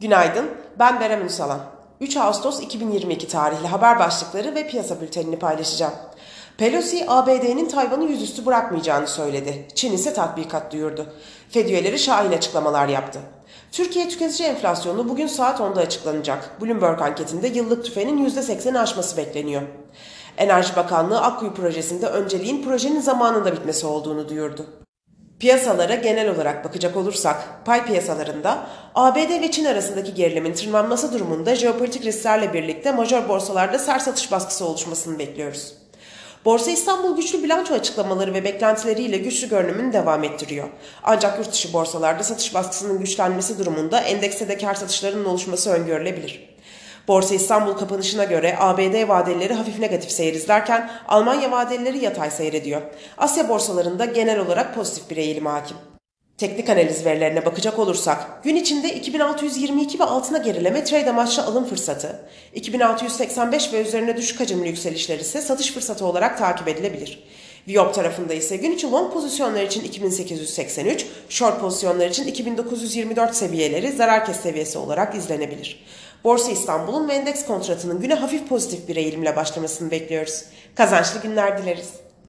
Günaydın, ben Berem Ünsalan. 3 Ağustos 2022 tarihli haber başlıkları ve piyasa bültenini paylaşacağım. Pelosi, ABD'nin Tayvan'ı yüzüstü bırakmayacağını söyledi. Çin ise tatbikat duyurdu. Fed üyeleri şahin açıklamalar yaptı. Türkiye tüketici enflasyonu bugün saat 10'da açıklanacak. Bloomberg anketinde yıllık tüfenin %80'i aşması bekleniyor. Enerji Bakanlığı Akkuyu projesinde önceliğin projenin zamanında bitmesi olduğunu duyurdu. Piyasalara genel olarak bakacak olursak, pay piyasalarında ABD ve Çin arasındaki gerilimin tırmanması durumunda jeopolitik risklerle birlikte major borsalarda sert satış baskısı oluşmasını bekliyoruz. Borsa İstanbul güçlü bilanço açıklamaları ve beklentileriyle güçlü görünümünü devam ettiriyor. Ancak yurt dışı borsalarda satış baskısının güçlenmesi durumunda endekste de kar satışlarının oluşması öngörülebilir. Borsa İstanbul kapanışına göre ABD vadeleri hafif negatif seyir izlerken Almanya vadeleri yatay seyrediyor. Asya borsalarında genel olarak pozitif bir eğilim hakim. Teknik analiz verilerine bakacak olursak, gün içinde 2622 ve altına gerileme trade amaçlı alım fırsatı, 2685 ve üzerine düşük hacimli yükselişler ise satış fırsatı olarak takip edilebilir. Viyop tarafında ise gün içi long pozisyonlar için 2883, short pozisyonlar için 2924 seviyeleri zarar kes seviyesi olarak izlenebilir. Borsa İstanbul'un ve endeks kontratının güne hafif pozitif bir eğilimle başlamasını bekliyoruz. Kazançlı günler dileriz.